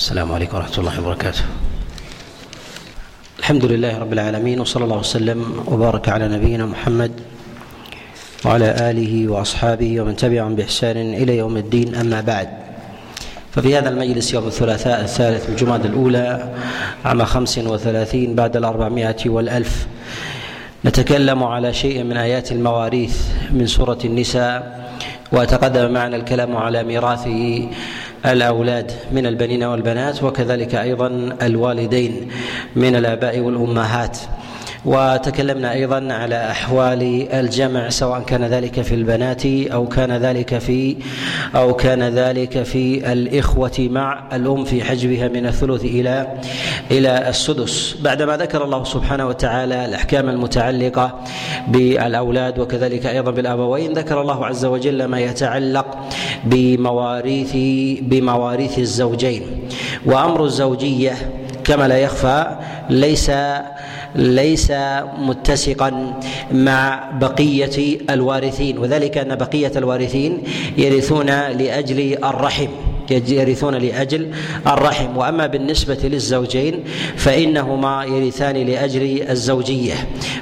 السلام عليكم ورحمة الله وبركاته. الحمد لله رب العالمين وصلى الله وسلم وبارك على نبينا محمد وعلى آله وأصحابه ومن تبعهم بإحسان إلى يوم الدين أما بعد. ففي هذا المجلس يوم الثلاثاء الثالث من جماد الأولى عام خمس وثلاثين بعد الأربعمائة والألف نتكلم على شيء من آيات المواريث من سورة النساء وتقدم معنا الكلام على ميراث الأولاد من البنين والبنات وكذلك أيضا الوالدين من الآباء والأمهات. وتكلمنا أيضا على أحوال الجمع سواء كان ذلك في البنات أو كان ذلك في أو كان ذلك في الإخوة مع الأم في حجبها من الثلث إلى إلى السدس. بعدما ذكر الله سبحانه وتعالى الأحكام المتعلقة بالأولاد وكذلك أيضا بالأبوين ذكر الله عز وجل ما يتعلق بمواريث بمواريث الزوجين. وأمر الزوجية كما لا يخفى ليس ليس متسقا مع بقية الوارثين وذلك أن بقية الوارثين يرثون لأجل الرحم. يرثون لأجل الرحم. وأما بالنسبة للزوجين فإنهما يرثان لأجل الزوجية.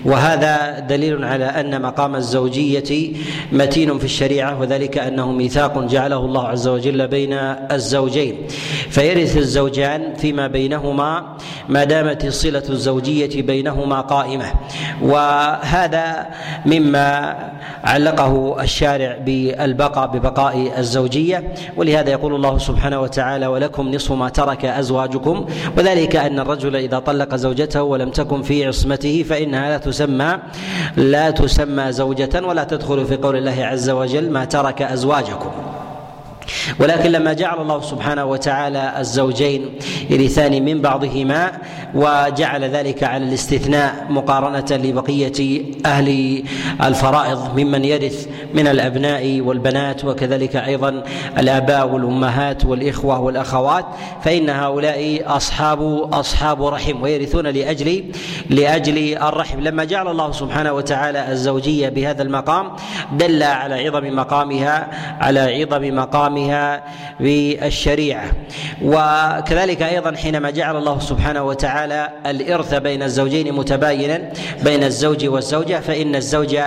وهذا دليل على أن مقام الزوجية متين في الشريعة وذلك أنه ميثاق جعله الله عز وجل بين الزوجين. فيرث الزوجان فيما بينهما ما دامت الصله الزوجية بينهما قائمة. وهذا مما علقه الشارع بالبقاء ببقاء الزوجية. ولهذا يقول الله سبحانه وتعالى ولكم نصف ما ترك أزواجكم وذلك أن الرجل إذا طلق زوجته ولم تكن في عصمته فإنها لا تسمى لا تسمى زوجة ولا تدخل في قول الله عز وجل ما ترك أزواجكم. ولكن لما جعل الله سبحانه وتعالى الزوجين يرثان من بعضهما وجعل ذلك على الاستثناء مقارنة لبقية أهل الفرائض ممن يرث من الأبناء والبنات وكذلك أيضا الآباء والأمهات والإخوة والأخوات فإن هؤلاء أصحاب أصحاب رحم ويرثون لأجل لأجل الرحم. لما جعل الله سبحانه وتعالى الزوجية بهذا المقام دل على عظم مقامها على عظم مقامها بالشريعة. وكذلك أيضا حينما جعل الله سبحانه وتعالى الإرث بين الزوجين متباينا بين الزوج والزوجة فإن الزوج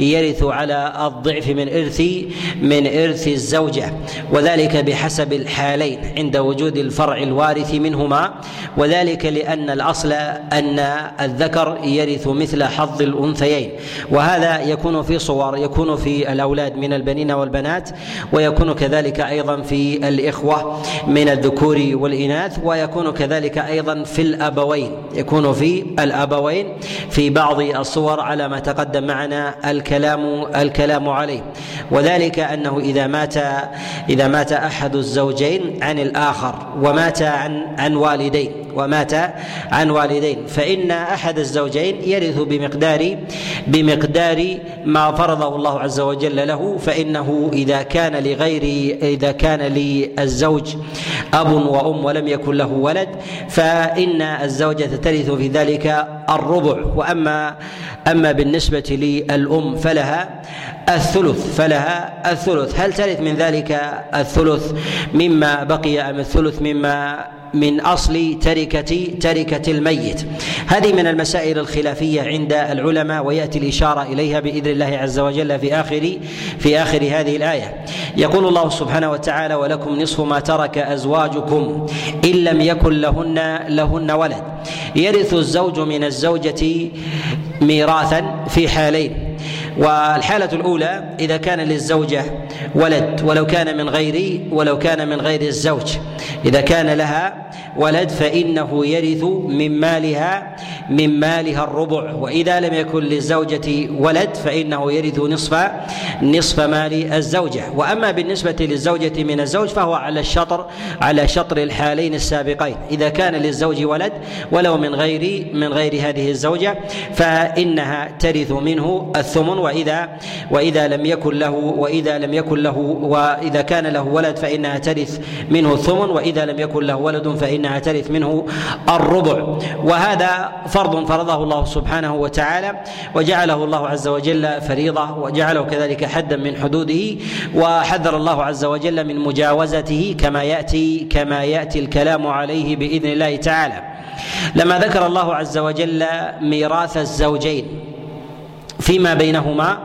يرث على الضعف من إرث من إرث الزوجة وذلك بحسب الحالين عند وجود الفرع الوارث منهما وذلك لأن الأصل أن الذكر يرث مثل حظ الأنثيين. وهذا يكون في صور يكون في الأولاد من البنين والبنات ويكون كذلك أيضا في الإخوة من الذكور والإناث ويكون كذلك أيضا في الأبوين. يكون في الأبوين في بعض الصور على ما تقدم معنا الكلام الكلام عليه. وذلك أنه إذا مات إذا مات أحد الزوجين عن الآخر ومات عن عن والدين. ومات عن والدين. فإن أحد الزوجين يرث بمقدار بمقدار ما فرضه الله عز وجل له فإنه إذا كان لغير إذا كان للزوج أب وأم ولم يكن له ولد فإن الزوجة ترث في ذلك الربع. وأما أما بالنسبة للأم فلها الثلث فلها الثلث. هل ترث من ذلك الثلث مما بقي أم الثلث مما من أصل تركه تركة الميت. هذه من المسائل الخلافية عند العلماء ويأتي الإشارة إليها بإذن الله عز وجل في اخر في آخر هذه الآية. يقول الله سبحانه وتعالى ولكم نصف ما ترك أزواجكم إن لم يكن لهن لهن ولد. يرث الزوج من الزوجة ميراثا في حالين. والحالة الأولى إذا كان للزوجة ولد ولو كان من غير ولو كان من غير الزوج. إذا كان لها ولد فإنه يرث من مالها من مالها الربع. وإذا لم يكن للزوجة ولد فإنه يرث نصف نصف مال الزوجة. وأما بالنسبة للزوجة من الزوج فهو على الشطر على شطر الحالين السابقين. إذا كان للزوج ولد ولو من غير من غير هذه الزوجة فإنها ترث منه الثمن واذا وإذا لم يكن له وإذا لم يكن له وإذا كان له ولد فإنها ترث منه الثمن وإذا لم يكن له ولد فإنها ترث منه الربع. وهذا فرض فرضه الله سبحانه وتعالى وجعله الله عز وجل فريضة وجعله كذلك حدا من حدوده وحذر الله عز وجل من مجاوزته كما ياتي كما يأتي الكلام عليه بإذن الله تعالى. لما ذكر الله عز وجل ميراث الزوجين فيما بينهما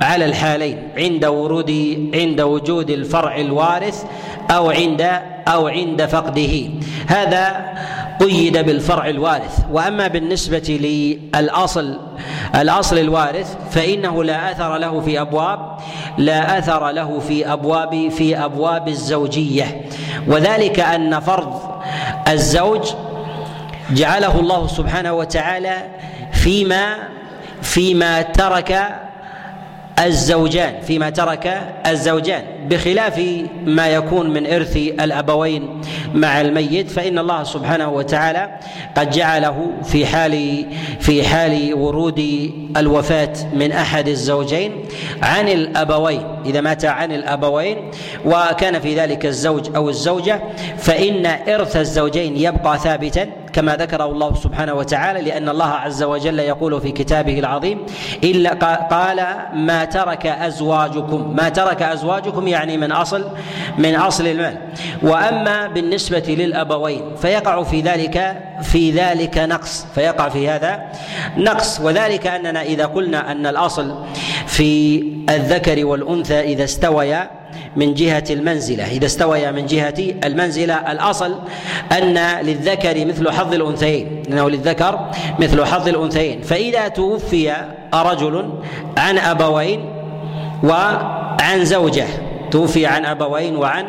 على الحالين عند ورود عند وجود الفرع الوارث أو عند أو عند فقده. هذا قيد بالفرع الوارث. وأما بالنسبة للأصل الأصل الوارث فإنه لا آثر له في أبواب لا آثر له في أبواب في أبواب الزوجية. وذلك أن فرض الزوج جعله الله سبحانه وتعالى فيما فيما ترك الزوجان فيما ترك الزوجان بخلاف ما يكون من إرث الأبوين مع الميت فإن الله سبحانه وتعالى قد جعله في حال في حال ورود الوفاة من أحد الزوجين عن الأبوين. إذا مات عن الأبوين وكان في ذلك الزوج أو الزوجة فإن إرث الزوجين يبقى ثابتا كما ذكره الله سبحانه وتعالى لأن الله عز وجل يقول في كتابه العظيم إلا قال ما ترك أزواجكم. ما ترك أزواجكم يعني من أصل من أصل المال. وأما بالنسبة للأبوين فيقع في ذلك في ذلك نقص فيقع في هذا نقص. وذلك أننا إذا قلنا أن الأصل في الذكر والأنثى إذا استويا من جهة المنزلة. إذا استويا من جهة المنزلة الأصل أن للذكر مثل حظ الأنثيين أنه للذكر مثل حظ الأنثيين. فإذا توفي رجل عن أبوين وعن زوجة توفي عن أبوين وعن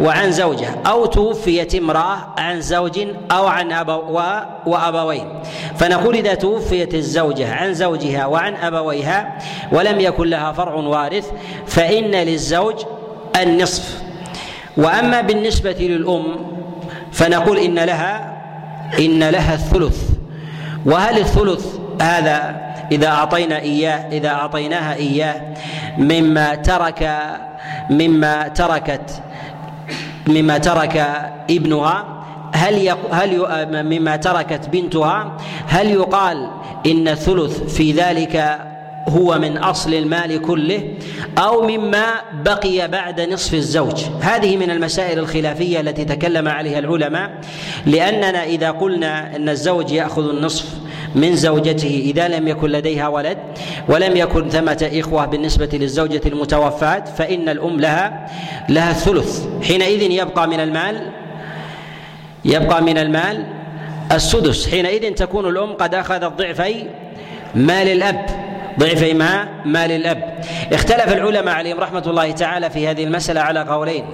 وعن زوجة أو توفيت امرأة عن زوج أو عن أبو وأبوين. فنقول إذا توفيت الزوجة عن زوجها وعن أبويها ولم يكن لها فرع وارث فإن للزوج النصف. وأما بالنسبة للأم فنقول إن لها إن لها الثلث. وهل الثلث هذا إذا أعطينا إياه إذا أعطيناها إياه مما ترك مما تركت مما ترك ابنها هل هل مما تركت بنتها هل يقال إن الثلث في ذلك هو من أصل المال كله أو مما بقي بعد نصف الزوج. هذه من المسائل الخلافية التي تكلم عليها العلماء لأننا إذا قلنا أن الزوج يأخذ النصف من زوجته إذا لم يكن لديها ولد ولم يكن ثمة إخوة بالنسبة للزوجة المتوفاة فإن الأم لها لها الثلث. حينئذ يبقى من المال يبقى من المال السدس. حينئذ تكون الأم قد اخذت ضعفي مال الأب. ضعفي ما مال الأب. اختلف العلماء عليهم رحمة الله تعالى في هذه المسألة على قولين.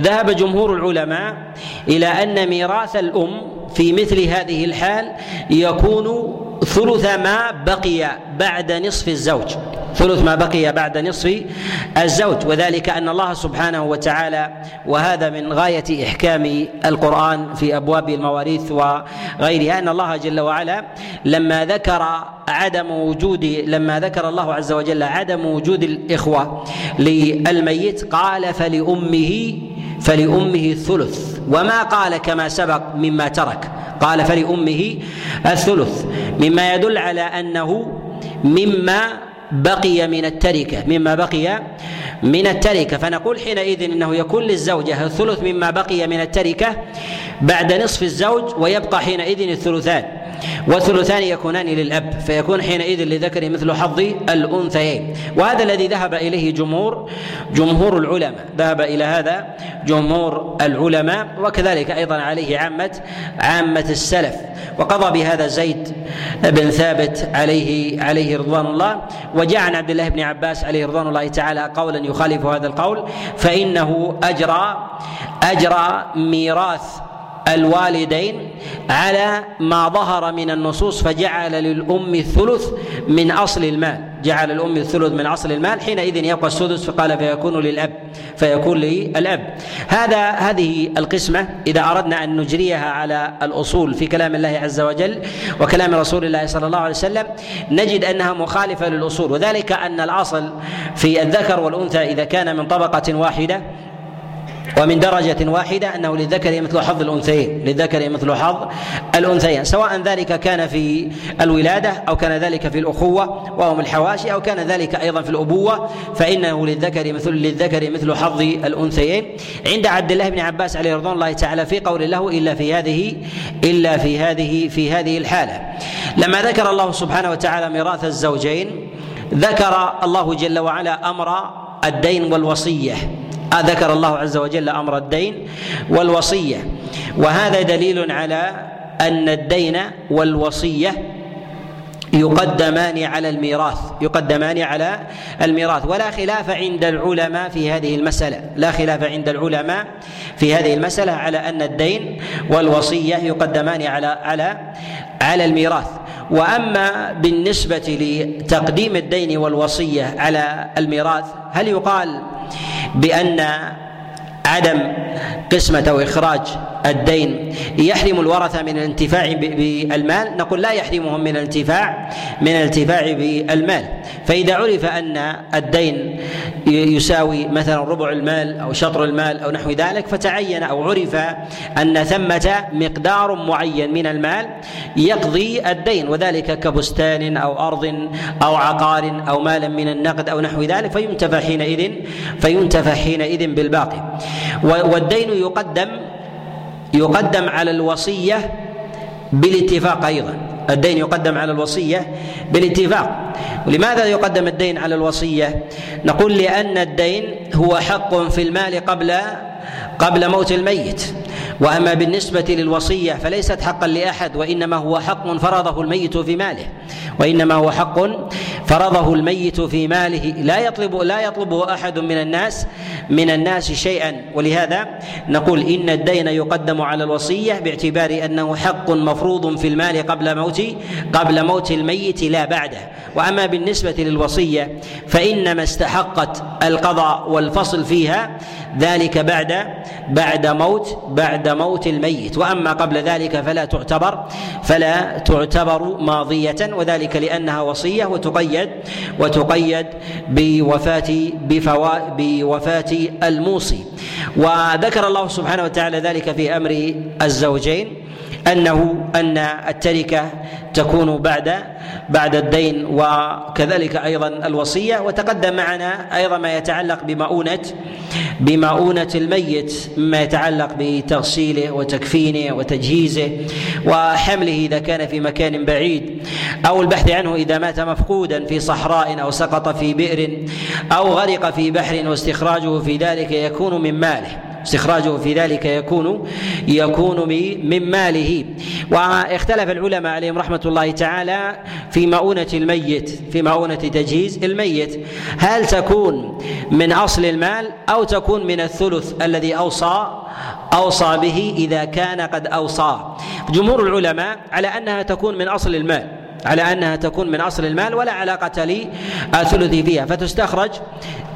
ذهب جمهور العلماء إلى أن ميراث الأم في مثل هذه الحال يكون ثلث ما بقي بعد نصف الزوج. ثلث ما بقي بعد نصف الزوج وذلك أن الله سبحانه وتعالى وهذا من غاية إحكام القرآن في أبواب المواريث وغيرها أن الله جل وعلا لما ذكر عدم وجود لما ذكر الله عز وجل عدم وجود الإخوة للميت قال فلأمه فلأمه الثلث. وما قال كما سبق مما ترك قال فلأمه الثلث. مما يدل على أنه مما بقي من التركة مما بقي من التركة. فنقول حينئذ إنه يكون للزوجة الثلث مما بقي من التركة بعد نصف الزوج ويبقى حينئذ الثلثان. والثلثان يكونان للأب فيكون حينئذ لذكر مثل حظ الأنثيين. وهذا الذي ذهب إليه جمهور جمهور العلماء. ذهب إلى هذا جمهور العلماء وكذلك أيضا عليه عامة عامة السلف. وقضى بهذا زيد بن ثابت عليه عليه رضوان الله. وجاء عن عبد الله بن عباس عليه رضوان الله تعالى قولا يخالف هذا القول فإنه أجرى أجرى ميراث الوالدين على ما ظهر من النصوص فجعل للأم الثلث من أصل المال. جعل الأم الثلث من أصل المال. حينئذ يبقى السدس فقال فيكون للأب فيكون للأب. هذا هذه القسمة إذا أردنا أن نجريها على الأصول في كلام الله عز وجل وكلام رسول الله صلى الله عليه وسلم نجد أنها مخالفة للأصول. وذلك أن الأصل في الذكر والأنثى إذا كان من طبقة واحدة ومن درجة واحدة أنه للذكر مثل حظ الأنثيين للذكر مثل حظ الأنثيين سواء ذلك كان في الولادة أو كان ذلك في الأخوة وهم الحواشي أو كان ذلك أيضا في الأبوة فإنه للذكر مثل للذكر مثل حظ الأنثيين. عند عبد الله بن عباس عليه رضوان الله تعالى في قول له إلا في هذه إلا في هذه في هذه الحالة. لما ذكر الله سبحانه وتعالى ميراث الزوجين ذكر الله جل وعلا أمر الدين والوصية. ذكر الله عز وجل أمر الدين والوصية. وهذا دليل على أن الدين والوصية يقدمان على الميراث يقدمان على الميراث. ولا خلاف عند العلماء في هذه المسألة لا خلاف عند العلماء في هذه المسألة على أن الدين والوصية يقدمان على على على الميراث. وأما بالنسبة لتقديم الدين والوصية على الميراث هل يقال بأن عدم قسمة أو إخراج الدين. يحرم الورثة من الانتفاع بالمال. نقول لا يحرمهم من الانتفاع من الانتفاع بالمال. فإذا عرف أن الدين يساوي مثلا ربع المال أو شطر المال أو نحو ذلك فتعين أو عرف أن ثمة مقدار معين من المال يقضي الدين وذلك كبستان أو أرض أو عقار أو مال من النقد أو نحو ذلك. فينتفع حينئذ فينتفع حينئذ بالباقي. والدين يقدم يقدم على الوصية بالاتفاق أيضا. الدين يقدم على الوصية بالاتفاق. ولماذا يقدم الدين على الوصية؟ نقول لأن الدين هو حق في المال قبل قبل موت الميت. وأما بالنسبة للوصية فليست حقا لأحد وإنما هو حق فرضه الميت في ماله. وإنما هو حق فرضه الميت في ماله. لا يطلب لا يطلبه أحد من الناس من الناس شيئا. ولهذا نقول إن الدين يقدم على الوصية باعتبار أنه حق مفروض في المال قبل موت قبل موت الميت لا بعده. وأما بالنسبة للوصية فإنما استحقت القضاء والفصل فيها ذلك بعد بعد موت بعد موت الميت. وأما قبل ذلك فلا تعتبر فلا تعتبر ماضية وذلك لأنها وصية وتقيد وتقيد بوفاة بفوا بوفاة الموصي. وذكر الله سبحانه وتعالى ذلك في أمر الزوجين. أنه أن التركة تكون بعد بعد الدين وكذلك أيضا الوصية. وتقدم معنا أيضا ما يتعلق بمؤونة بمؤونة الميت مما يتعلق بتغسيله وتكفينه وتجهيزه وحمله إذا كان في مكان بعيد أو البحث عنه إذا مات مفقودا في صحراء أو سقط في بئر أو غرق في بحر واستخراجه في ذلك يكون من ماله. استخراجه في ذلك يكون يكون من ماله. واختلف العلماء عليهم رحمة الله تعالى في مؤونة الميت في مؤونة تجهيز الميت. هل تكون من أصل المال أو تكون من الثلث الذي اوصى أوصى به إذا كان قد أوصى؟ جمهور العلماء على أنها تكون من أصل المال. على أنها تكون من أصل المال ولا علاقة للثلث فيها. فتستخرج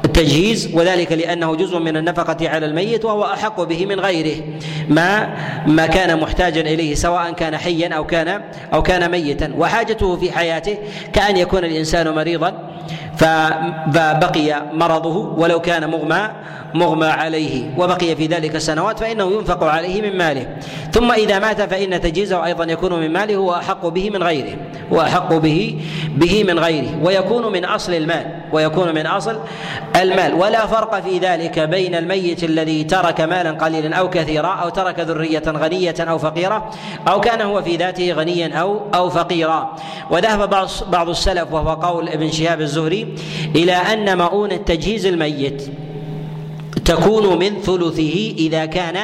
التجهيز وذلك لأنه جزء من النفقة على الميت وهو أحق به من غيره. ما ما كان محتاجا إليه سواء كان حيا أو كان أو كان ميتا. وحاجته في حياته كأن يكون الإنسان مريضا. فبقي مرضه ولو كان مغمى مغمى عليه وبقي في ذلك سنوات فإنه ينفق عليه من ماله. ثم إذا مات فإن تجهيزه أيضا يكون من ماله هو أحق به من غيره هو أحق به به من غيره ويكون من أصل المال ويكون من أصل المال. ولا فرق في ذلك بين الميت الذي ترك مالا قليلا أو كثيرا أو ترك ذرية غنية أو فقيرة أو كان هو في ذاته غنيا أو أو فقيرا. وذهب بعض بعض السلف وهو قول ابن شهاب الزهري إلى أن مؤونة تجهيز الميت تكون من ثلثه إذا كان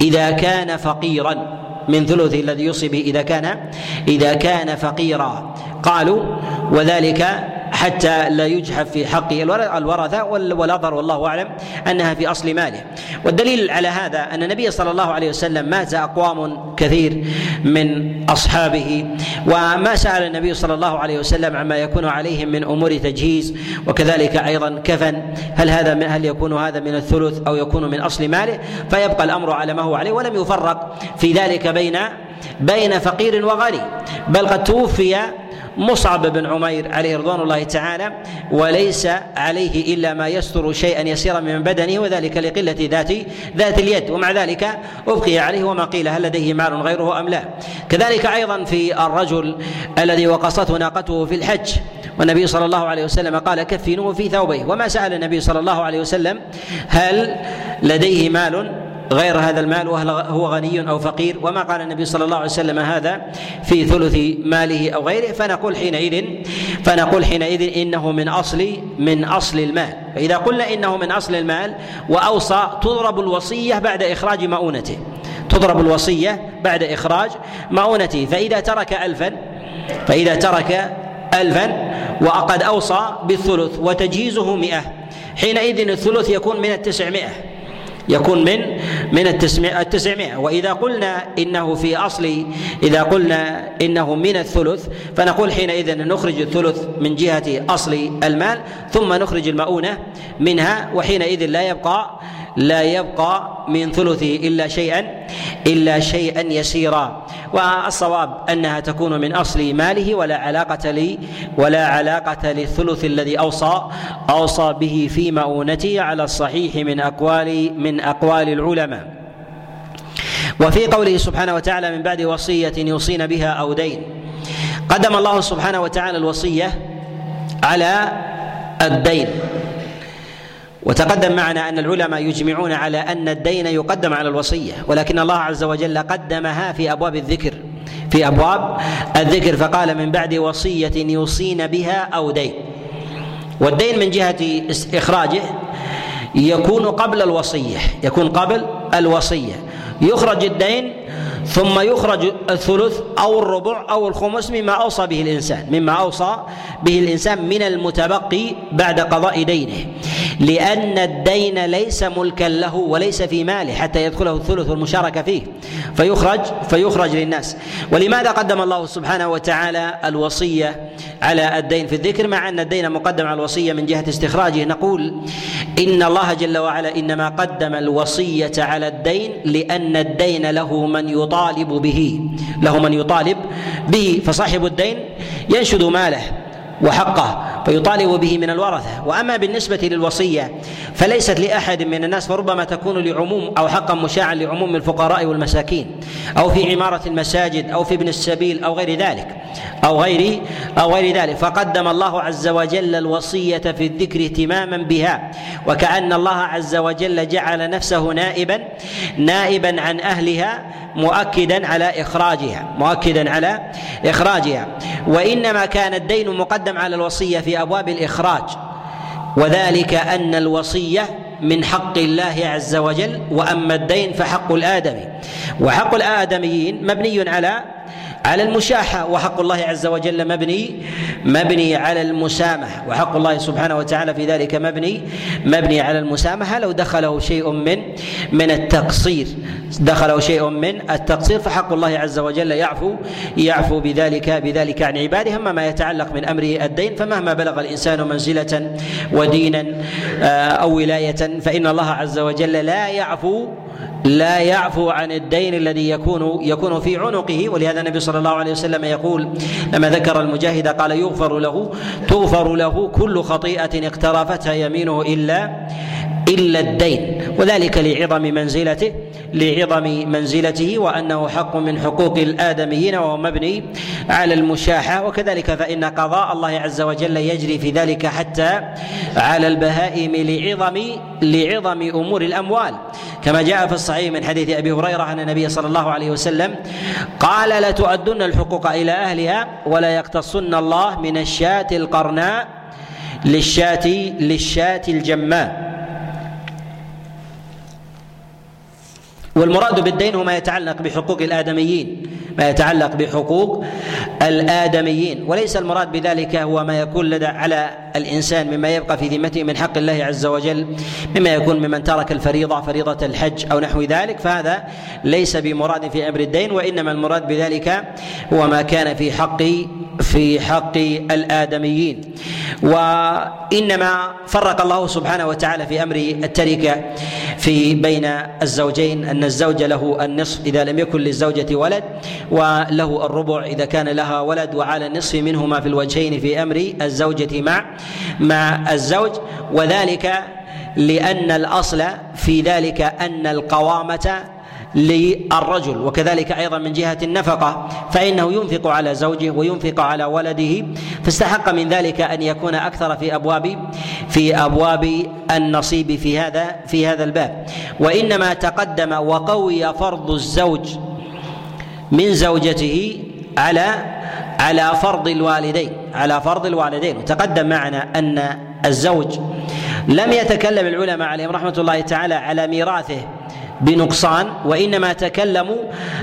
إذا كان فقيرا. من ثلثه الذي يوصي به إذا كان إذا كان فقيرا. قالوا وذلك حتى لا يجحف في حق الورثة والأظهر والله أعلم أنها في أصل ماله. والدليل على هذا أن النبي صلى الله عليه وسلم مات أقوام كثير من أصحابه وما سأل النبي صلى الله عليه وسلم عما يكون عليهم من أمور تجهيز وكذلك أيضا كفن هل هذا من هل يكون هذا من الثلث أو يكون من أصل ماله؟ فيبقى الأمر على ما هو عليه ولم يفرق في ذلك بين بين فقير وغني بل قد توفي مصعب بن عمير عليه رضوان الله تعالى وليس عليه إلا ما يستر شيئا يسيرا من بدنه وذلك لقلة ذات ذات اليد. ومع ذلك أبقي عليه وما قيل هل لديه مال غيره أم لا؟ كذلك أيضا في الرجل الذي وقصته ناقته في الحج والنبي صلى الله عليه وسلم قال كفنوه في ثوبيه وما سأل النبي صلى الله عليه وسلم هل لديه مال غير هذا المال وهل هو غني أو فقير؟ وما قال النبي صلى الله عليه وسلم هذا في ثلث ماله أو غيره. فنقول حينئذ فنقول حينئذ إنه من أصل من أصل المال. فإذا قلنا إنه من أصل المال وأوصى تضرب الوصية بعد إخراج مؤونته. تضرب الوصية بعد إخراج مؤونته. فإذا ترك الفا فإذا ترك ألفا وقد أوصى بالثلث وتجهيزه مئة. حينئذ الثلث يكون من التسعمائة. يكون من من التسعمائة. وإذا قلنا إنه في أصل إذا قلنا إنه من الثلث فنقول حينئذ نخرج الثلث من جهة أصل المال ثم نخرج المؤونة منها وحينئذ لا يبقى لا يبقى من ثلثه إلا شيئا إلا شيئا يسيرا. والصواب أنها تكون من أصل ماله ولا علاقة لي ولا علاقة للثلث الذي أوصى أوصى به في مؤونته على الصحيح من أقوال من أقوال العلماء. وفي قوله سبحانه وتعالى من بعد وصية يوصين بها أو دين. قدم الله سبحانه وتعالى الوصية على الدين. وتقدم معنا أن العلماء يجمعون على أن الدين يقدم على الوصية ولكن الله عز وجل قدمها في أبواب الذكر في أبواب الذكر فقال من بعد وصية يوصين بها أو دين. والدين من جهة إخراجه يكون قبل الوصية يكون قبل الوصية. يخرج الدين ثم يخرج الثلث أو الربع أو الخمس مما أوصى به الإنسان مما أوصى به الإنسان من المتبقي بعد قضاء دينه. لأن الدين ليس ملكا له وليس في ماله حتى يدخله الثلث والمشاركة فيه. فيخرج فيخرج للناس. ولماذا قدم الله سبحانه وتعالى الوصية على الدين في الذكر؟ مع أن الدين مقدم على الوصية من جهة استخراجه. نقول إن الله جل وعلا إنما قدم الوصية على الدين لأن الدين له من يطالب به له من يطالب به فصاحب الدين ينشد ماله. وحقه فيطالب به من الورثة. وأما بالنسبة للوصية فليست لأحد من الناس فربما تكون لعموم أو حقا مشاعا لعموم الفقراء والمساكين أو في عمارة المساجد أو في ابن السبيل أو غير ذلك أو غير أو غير ذلك. فقدم الله عز وجل الوصية في الذكر اهتماما بها وكأن الله عز وجل جعل نفسه نائبا نائبا عن أهلها مؤكدا على إخراجها مؤكدا على إخراجها. وإنما كان الدين مقدم على الوصية في أبواب الإخراج وذلك أن الوصية من حق الله عز وجل وأما الدين فحق الآدمي. وحق الآدميين مبني على على المشاحة وحق الله عز وجل مبني مبني على المسامحة. وحق الله سبحانه وتعالى في ذلك مبني مبني على المسامحة. لو دخله شيء من من التقصير دخله شيء من التقصير فحق الله عز وجل يعفو يعفو بذلك بذلك عن عباده. أما ما يتعلق من امره الدين فمهما بلغ الإنسان منزلة ودينا آه، أو ولاية فإن الله عز وجل لا يعفو لا يعفو عن الدين الذي يكون يكون في عنقه. ولهذا النبي صلى الله عليه وسلم يقول لما ذكر المجاهد قال يغفر له تغفر له كل خطيئة اقترفتها يمينه إلا إلا الدين. وذلك لعظم منزلته. لعظم منزلته وأنه حق من حقوق الآدميين وهو مبني على المشاحة. وكذلك فإن قضاء الله عز وجل يجري في ذلك حتى على البهائم لعظم لعظم أمور الأموال. كما جاء في الصحيح من حديث أبي هريرة أن النبي صلى الله عليه وسلم قال لتؤدن الحقوق إلى أهلها ولا يقتصن الله من الشاة القرناء للشاة للشاة الجماء. والمراد بالدين هو ما يتعلق بحقوق الآدميين ما يتعلق بحقوق الآدميين. وليس المراد بذلك هو ما يكون لدى على الإنسان مما يبقى في ذمته من حق الله عز وجل مما يكون ممن ترك الفريضة فريضة الحج أو نحو ذلك. فهذا ليس بمراد في أمر الدين وإنما المراد بذلك هو ما كان في حق في حق الآدميين. وإنما فرق الله سبحانه وتعالى في أمر التركة في بين الزوجين أن الزوج له النصف إذا لم يكن للزوجة ولد وله الربع إذا كان لها ولد وعلى النصف منهما في الوجهين في أمر الزوجة مع مع الزوج. وذلك لأن الأصل في ذلك أن القوامة للرجل وكذلك أيضا من جهة النفقة فإنه ينفق على زوجه وينفق على ولده. فاستحق من ذلك أن يكون أكثر في أبواب في أبواب النصيب في هذا في هذا الباب. وإنما تقدم وقوي فرض الزوج من زوجته على على فرض الوالدين على فرض الوالدين. وتقدم معنا أن الزوج لم يتكلم العلماء عليهم رحمة الله تعالى على ميراثه. بنقصان وإنما تكلموا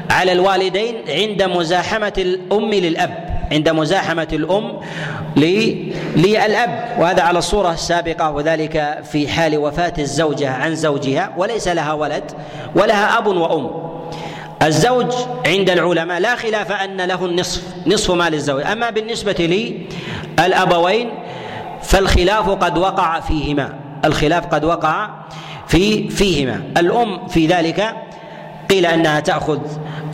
على الوالدين عند مزاحمة الأم للأب عند مزاحمة الأم للأب. وهذا على الصورة السابقة وذلك في حال وفاة الزوجة عن زوجها وليس لها ولد ولها أب وأم. الزوج عند العلماء لا خلاف أن له النصف نصف مال الزوج. أما بالنسبة للأبوين فالخلاف قد وقع فيهما. الخلاف قد وقع في فيهما. الأم في ذلك قيل أنها تأخذ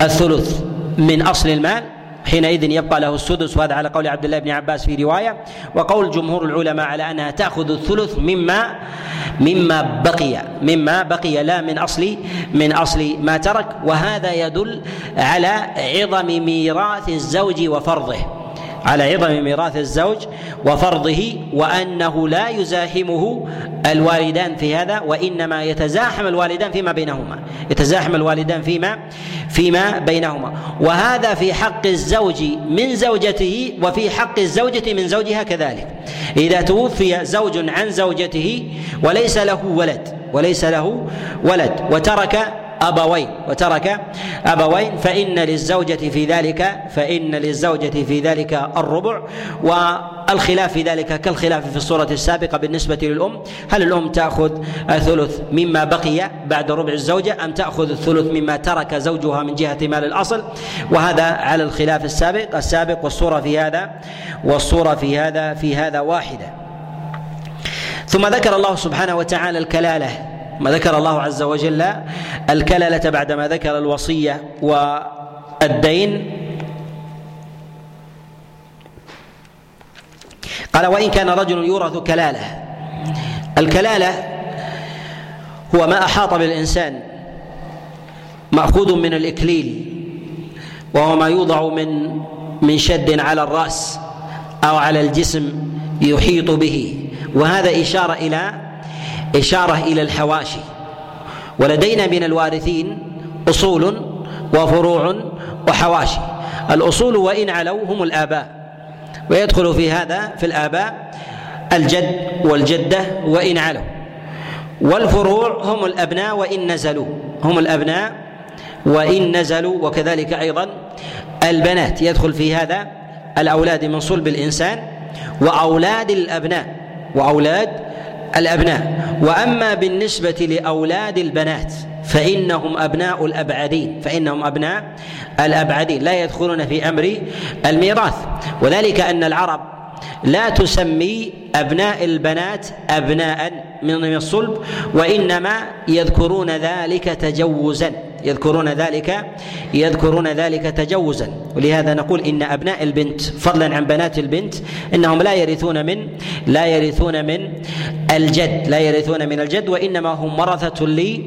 الثلث من أصل المال. حينئذ يبقى له السدس وهذا على قول عبد الله بن عباس في رواية. وقول جمهور العلماء على أنها تأخذ الثلث مما مما بقي مما بقي لا من أصل من أصل ما ترك. وهذا يدل على عظم ميراث الزوج وفرضه. على عظم ميراث الزوج وفرضه وأنه لا يزاحمه الوالدان في هذا وإنما يتزاحم الوالدان فيما بينهما. يتزاحم الوالدان فيما فيما بينهما. وهذا في حق الزوج من زوجته وفي حق الزوجة من زوجها كذلك. إذا توفي زوج عن زوجته وليس له ولد وليس له ولد وترك أبوين. وترك أبوين. فإن للزوجة في ذلك فإن للزوجة في ذلك الربع. والخلاف في ذلك كالخلاف في الصورة السابقة بالنسبة للأم. هل الأم تأخذ الثلث مما بقي بعد ربع الزوجة أم تأخذ الثلث مما ترك زوجها من جهة مال الأصل؟ وهذا على الخلاف السابق السابق والصورة في هذا والصورة في هذا في هذا واحدة. ثم ذكر الله سبحانه وتعالى الكلالة. ما ذكر الله عز وجل الكللة بعدما ذكر الوصية والدين. قال وإن كان رجل يورث كلالة. الكلالة هو ما أحاط بالإنسان مأخوذ من الإكليل وهو ما يوضع من من شد على الرأس أو على الجسم يحيط به. وهذا إشارة إلى إشارة إلى الحواشي. ولدينا من الوارثين أصول وفروع وحواشي. الأصول وإن علوا هم الآباء. ويدخل في هذا في الآباء الجد والجدة وإن علوا. والفروع هم الأبناء وإن نزلوا. هم الأبناء وإن نزلوا وكذلك أيضا البنات. يدخل في هذا الأولاد من صلب الإنسان وأولاد الأبناء. وأولاد الأبناء. وأما بالنسبة لأولاد البنات فإنهم أبناء الأبعدين فإنهم أبناء الأبعدين لا يدخلون في أمر الميراث. وذلك أن العرب لا تسمي أبناء البنات ابناء من الصلب وإنما يذكرون ذلك تجوزا. يذكرون ذلك يذكرون ذلك تجوزا. ولهذا نقول إن أبناء البنت فضلا عن بنات البنت إنهم لا يرثون من لا يرثون من الجد لا يرثون من الجد وإنما هم ورثة لي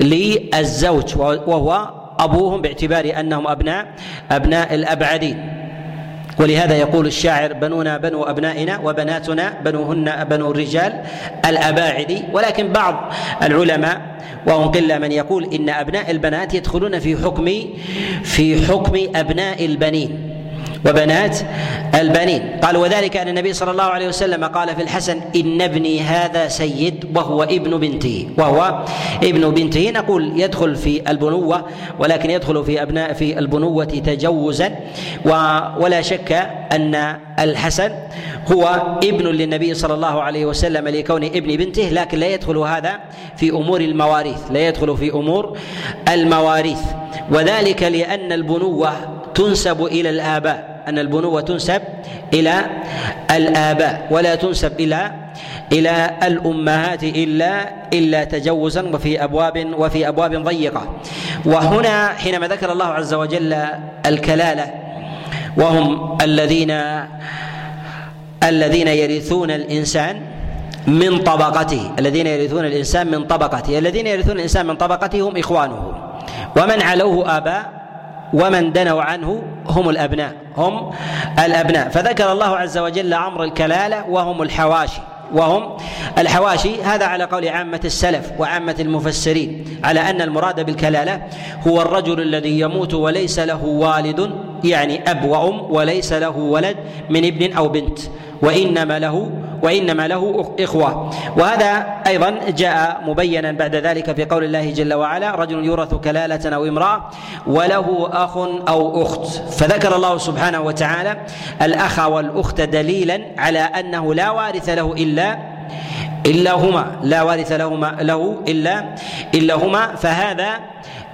للزوج وهو أبوهم باعتبار أنهم أبناء أبناء الأبعدين. ولهذا يقول الشاعر بنونا بنو أبنائنا وبناتنا بنوهن بنو الرجال الأباعد. ولكن بعض العلماء وهم قلة من يقول إن أبناء البنات يدخلون في حكم في حكم أبناء البنين. وبنات البنين. قال وذلك أن النبي صلى الله عليه وسلم قال في الحسن إن ابني هذا سيد وهو ابن بنته وهو ابن بنته نقول يدخل في البنوة ولكن يدخل في أبناء في البنوة تجوزا. ولا شك أن الحسن هو ابن للنبي صلى الله عليه وسلم لكون ابن بنته لكن لا يدخل هذا في أمور المواريث لا يدخل في أمور المواريث. وذلك لأن البنوة تنسب إلى الآباء. أن البنوة تنسب إلى الآباء ولا تنسب إلى إلى الأمهات إلا إلا تجوزا وفي أبواب وفي أبواب ضيقة. وهنا حينما ذكر الله عز وجل الكلالة وهم الذين الذين يرثون الإنسان من طبقته الذين يرثون الإنسان من طبقته الذين يرثون الإنسان من طبقته هم إخوانه. ومن علوه آباء ومن دنوا عنه هم الأبناء هم الأبناء. فذكر الله عز وجل أمر الكلالة وهم الحواشي وهم الحواشي. هذا على قول عامة السلف وعامة المفسرين على أن المراد بالكلالة هو الرجل الذي يموت وليس له والد يعني أب وأم وليس له ولد من ابن أو بنت. وإنما له وإنما له إخوة. وهذا أيضا جاء مبينا بعد ذلك في قول الله جل وعلا رجل يورث كلالة أو امرأة وله أخ أو أخت. فذكر الله سبحانه وتعالى الأخ والأخت دليلا على أنه لا وارث له إلا إلا هما. لا وارث لهما له إلا إلا هما. فهذا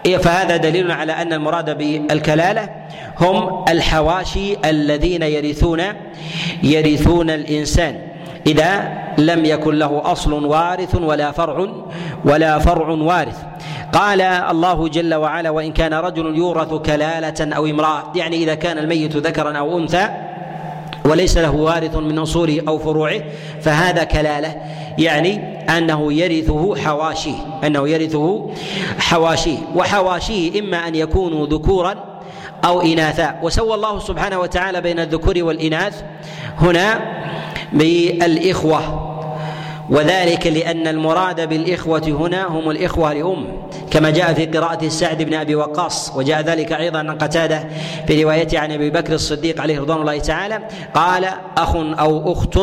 فهذا دليل على أن المراد بالكلالة هم الحواشي الذين يرثون يرثون الإنسان. إذا لم يكن له أصل وارث ولا فرع ولا فرع وارث. قال الله جل وعلا وإن كان رجل يورث كلالة أو امرأة يعني إذا كان الميت ذكرا أو أنثى وليس له وارث من اصوله أو فروعه فهذا كلالة. يعني أنه يرثه حواشيه أنه يرثه حواشيه وحواشيه إما أن يكونوا ذكورا أو إناثا. وسوى الله سبحانه وتعالى بين الذكور والإناث هنا بالإخوة. وذلك لأن المراد بالإخوة هنا هم الإخوة لأم كما جاء في قراءة السعد بن أبي وقاص. وجاء ذلك أيضا عن قتادة في روايته عن أبي بكر الصديق عليه رضوان الله تعالى قال أخ أو أخت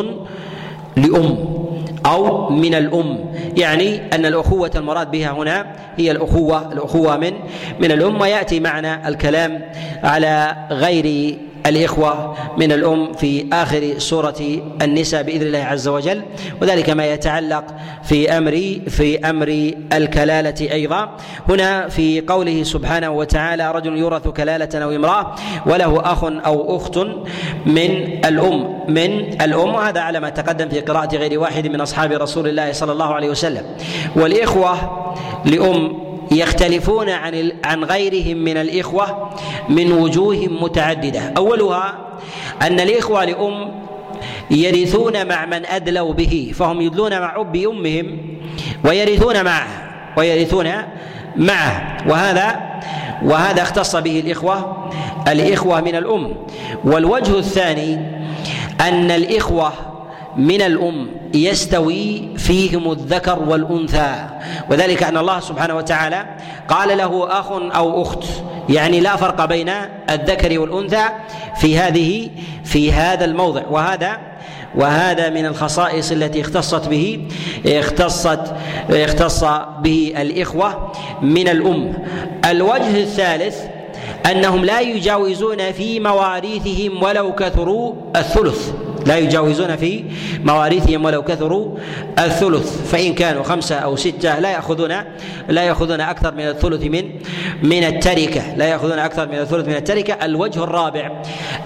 لأم. أو من الأم. يعني أن الأخوة المراد بها هنا هي الأخوة الأخوة من من الأم ويأتي معنا الكلام على غير الإخوة من الأم في آخر سورة النساء بإذن الله عز وجل وذلك ما يتعلق في أمر في أمر الكلالة أيضا. هنا في قوله سبحانه وتعالى رجل يورث كلالة أو امرأة وله أخ أو أخت من الأم من الأم وهذا على ما تقدم في قراءة غير واحد من أصحاب رسول الله صلى الله عليه وسلم. والإخوة لأم يختلفون عن عن غيرهم من الإخوة من وجوه متعددة. أولها أن الإخوة لأم يرثون مع من أدلوا به فهم يدلون مع أب أمهم ويرثون معه ويرثون معه. وهذا وهذا اختص به الإخوة الإخوة من الأم. والوجه الثاني أن الإخوة من الأم يستوي فيهم الذكر والأنثى. وذلك أن الله سبحانه وتعالى قال له أخ أو أخت يعني لا فرق بين الذكر والأنثى في هذه في هذا الموضع. وهذا وهذا من الخصائص التي اختصت به اختصت اختص به الإخوة من الأم. الوجه الثالث أنهم لا يجاوزون في مواريثهم ولو كثروا الثلث. لا يجاوزون في مواريثهم ولو كثروا الثلث. فإن كانوا خمسة أو ستة لا يأخذون لا يأخذون أكثر من الثلث من من التركة. لا يأخذون أكثر من الثلث من التركة. الوجه الرابع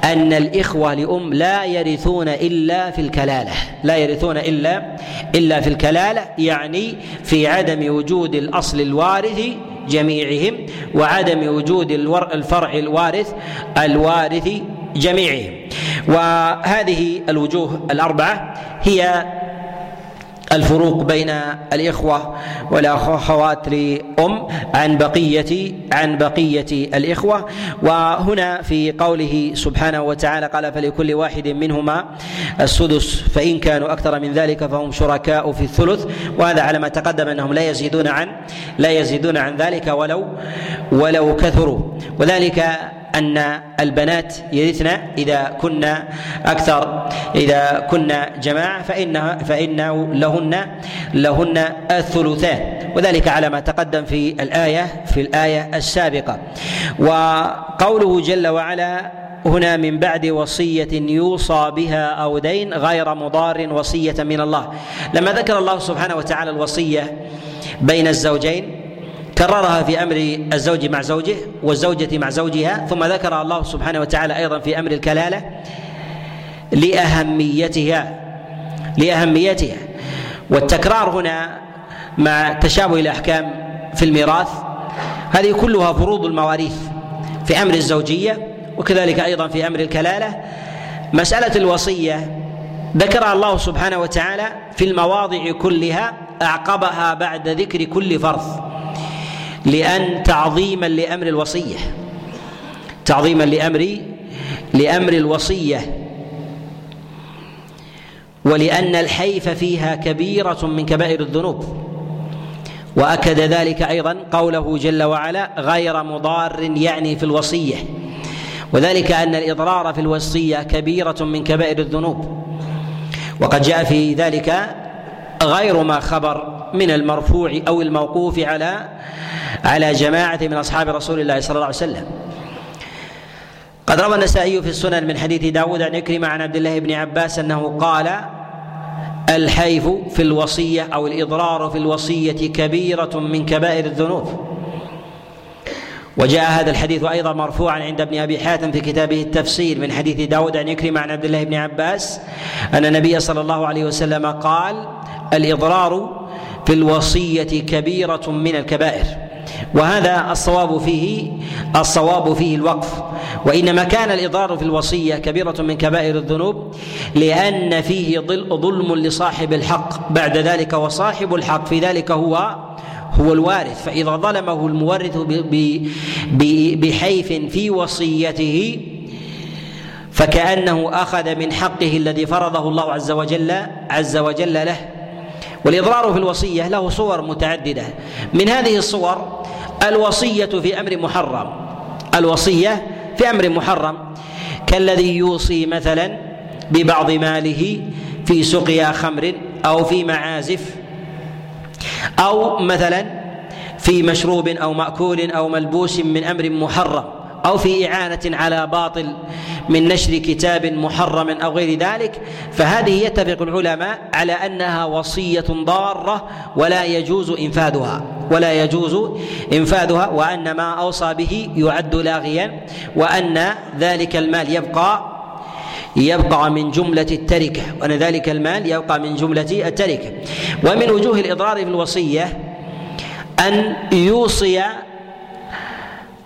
أن الإخوة لأم لا يرثون إلا في الكلالة. لا يرثون إلا إلا في الكلالة يعني في عدم وجود الأصل الوارث جميعهم وعدم وجود الفرع الوارث الوارث جميعهم وهذه الوجوه الأربعة هي الفروق بين الإخوة والأخوات لأم عن بقية عن بقية الإخوة. وهنا في قوله سبحانه وتعالى قال فلكل واحد منهما السدس فإن كانوا أكثر من ذلك فهم شركاء في الثلث وهذا على ما تقدم أنهم لا يزيدون عن لا يزيدون عن ذلك ولو ولو كثروا. وذلك أن البنات يرثن إذا كنا أكثر إذا كنا جماعة فانها فإنه لهن لهن الثلثان. وذلك على ما تقدم في الآية في الآية السابقة. وقوله جل وعلا هنا من بعد وصية يوصى بها أو دين غير مضار وصية من الله. لما ذكر الله سبحانه وتعالى الوصية بين الزوجين كررها في أمر الزوج مع زوجه والزوجة مع زوجها ثم ذكر الله سبحانه وتعالى أيضا في أمر الكلالة لأهميتها لأهميتها. والتكرار هنا مع تشابه الأحكام في الميراث هذه كلها فروض المواريث في أمر الزوجية وكذلك أيضا في أمر الكلالة. مسألة الوصية ذكرها الله سبحانه وتعالى في المواضع كلها أعقبها بعد ذكر كل فرض. لأن تعظيما لأمر الوصية. تعظيما لأمر لأمر الوصية. ولأن الحيف فيها كبيرة من كبائر الذنوب. وأكد ذلك أيضا قوله جل وعلا غير مضار يعني في الوصية. وذلك أن الإضرار في الوصية كبيرة من كبائر الذنوب. وقد جاء في ذلك غير ما خبر من المرفوع أو الموقوف على على جماعة من أصحاب رسول الله صلى الله عليه وسلم. قد روى النسائي في السنن من حديث داود عن إكرم عن عبد الله بن عباس أنه قال الحيف في الوصية أو الإضرار في الوصية كبيرة من كبائر الذنوب. وجاء هذا الحديث أيضا مرفوعا عند ابن أبي حاتم في كتابه التفسير من حديث داود عن إكرم عن عبد الله بن عباس أن النبي صلى الله عليه وسلم قال الإضرار في الوصية كبيرة من الكبائر. وهذا الصواب فيه الصواب فيه الوقف. وإنما كان الإضرار في الوصية كبيرة من كبائر الذنوب لأن فيه ظلم لصاحب الحق. بعد ذلك وصاحب الحق في ذلك هو هو الوارث. فإذا ظلمه المورث بحيف في وصيته فكأنه أخذ من حقه الذي فرضه الله عز وجل عز وجل له. والإضرار في الوصية له صور متعددة. من هذه الصور الوصية في أمر محرم. الوصية في أمر محرم. كالذي يوصي مثلا ببعض ماله في سقيا خمر أو في معازف أو مثلا في مشروب أو مأكول أو ملبوس من أمر محرم. أو في إعانة على باطل من نشر كتاب محرم أو غير ذلك فهذه يتفق العلماء على أنها وصية ضارة ولا يجوز إنفاذها ولا يجوز إنفاذها وأن ما أوصى به يعد لاغيا وأن ذلك المال يبقى يبقى من جملة التركة وأن ذلك المال يبقى من جملة التركة. ومن وجوه الإضرار في الوصية أن يوصي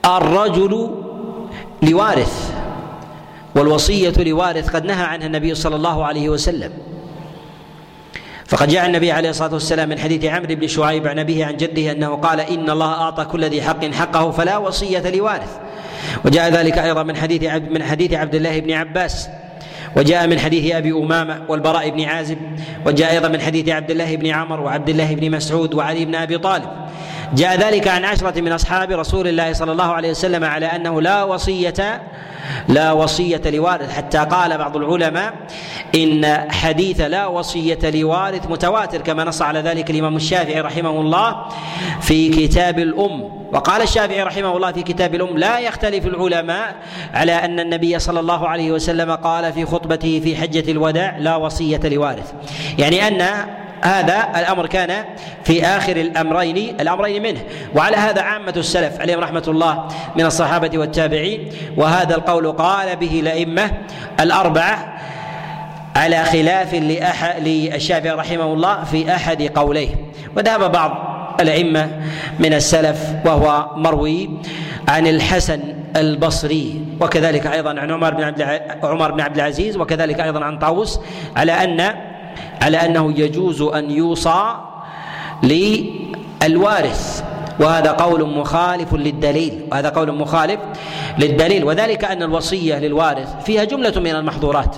الرجل لوارث والوصية لوارث قد نهى عنها النبي صلى الله عليه وسلم. فقد جاء النبي عليه الصلاة والسلام من حديث عمرو بن شعيب عن أبيه عن جده أنه قال إن الله أعطى كل ذي حق حقه فلا وصية لوارث. وجاء ذلك أيضا من حديث عبد من حديث عبد الله بن عباس. وجاء من حديث أبي أمامة والبراء بن عازب. وجاء أيضا من حديث عبد الله بن عمر وعبد الله بن مسعود وعلي بن أبي طالب. جاء ذلك عن عشرة من أصحاب رسول الله صلى الله عليه وسلم على أنه لا وصية لا وصية لوارث. حتى قال بعض العلماء إن حديث لا وصية لوارث متواتر كما نص على ذلك الإمام الشافعي رحمه الله في كتاب الأم. وقال الشافعي رحمه الله في كتاب الأم لا يختلف العلماء على أن النبي صلى الله عليه وسلم قال في خطبته في حجة الوداع لا وصية لوارث. يعني أن هذا الأمر كان في آخر الأمرين الأمرين منه. وعلى هذا عامة السلف عليهم رحمة الله من الصحابة والتابعين. وهذا القول قال به الأئمة الأربعة على خلاف للشافعي رحمه الله في أحد قوليه. وذهب بعض الأئمة من السلف وهو مروي عن الحسن البصري وكذلك أيضا عن عمر بن عبد عمر بن عبد العزيز وكذلك أيضا عن طاووس على أن على أنه يجوز أن يوصى للوارث. وهذا قول مخالف للدليل. وهذا قول مخالف للدليل. وذلك أن الوصية للوارث فيها جملة من المحظورات.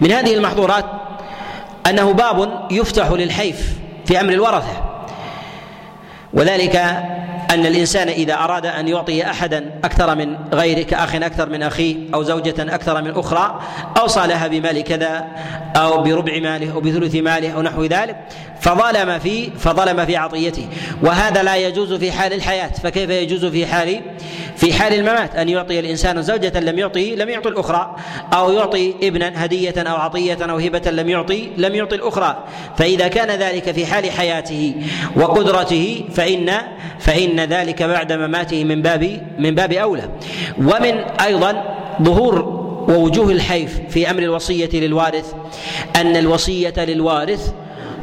من هذه المحظورات أنه باب يفتح للحيف في أمر الورثة. وذلك أن الإنسان إذا أراد أن يعطي احدا أكثر من غيره كاخ أكثر من اخيه أو زوجة أكثر من أخرى اوصى لها بمال كذا أو بربع ماله أو بثلث ماله أو نحو ذلك فظلم في فظلم في عطيته. وهذا لا يجوز في حال الحياة. فكيف يجوز في حال في حال الممات؟ أن يعطي الإنسان زوجة لم يعطي لم يعطي الأخرى أو يعطي ابنا هدية أو عطية أو هبة لم يعطي لم يعطي الأخرى. فإذا كان ذلك في حال حياته وقدرته فإن ذلك بعد مماته من باب من باب أولى. ومن أيضا ظهور ووجوه الحيف في أمر الوصية للوارث أن الوصية للوارث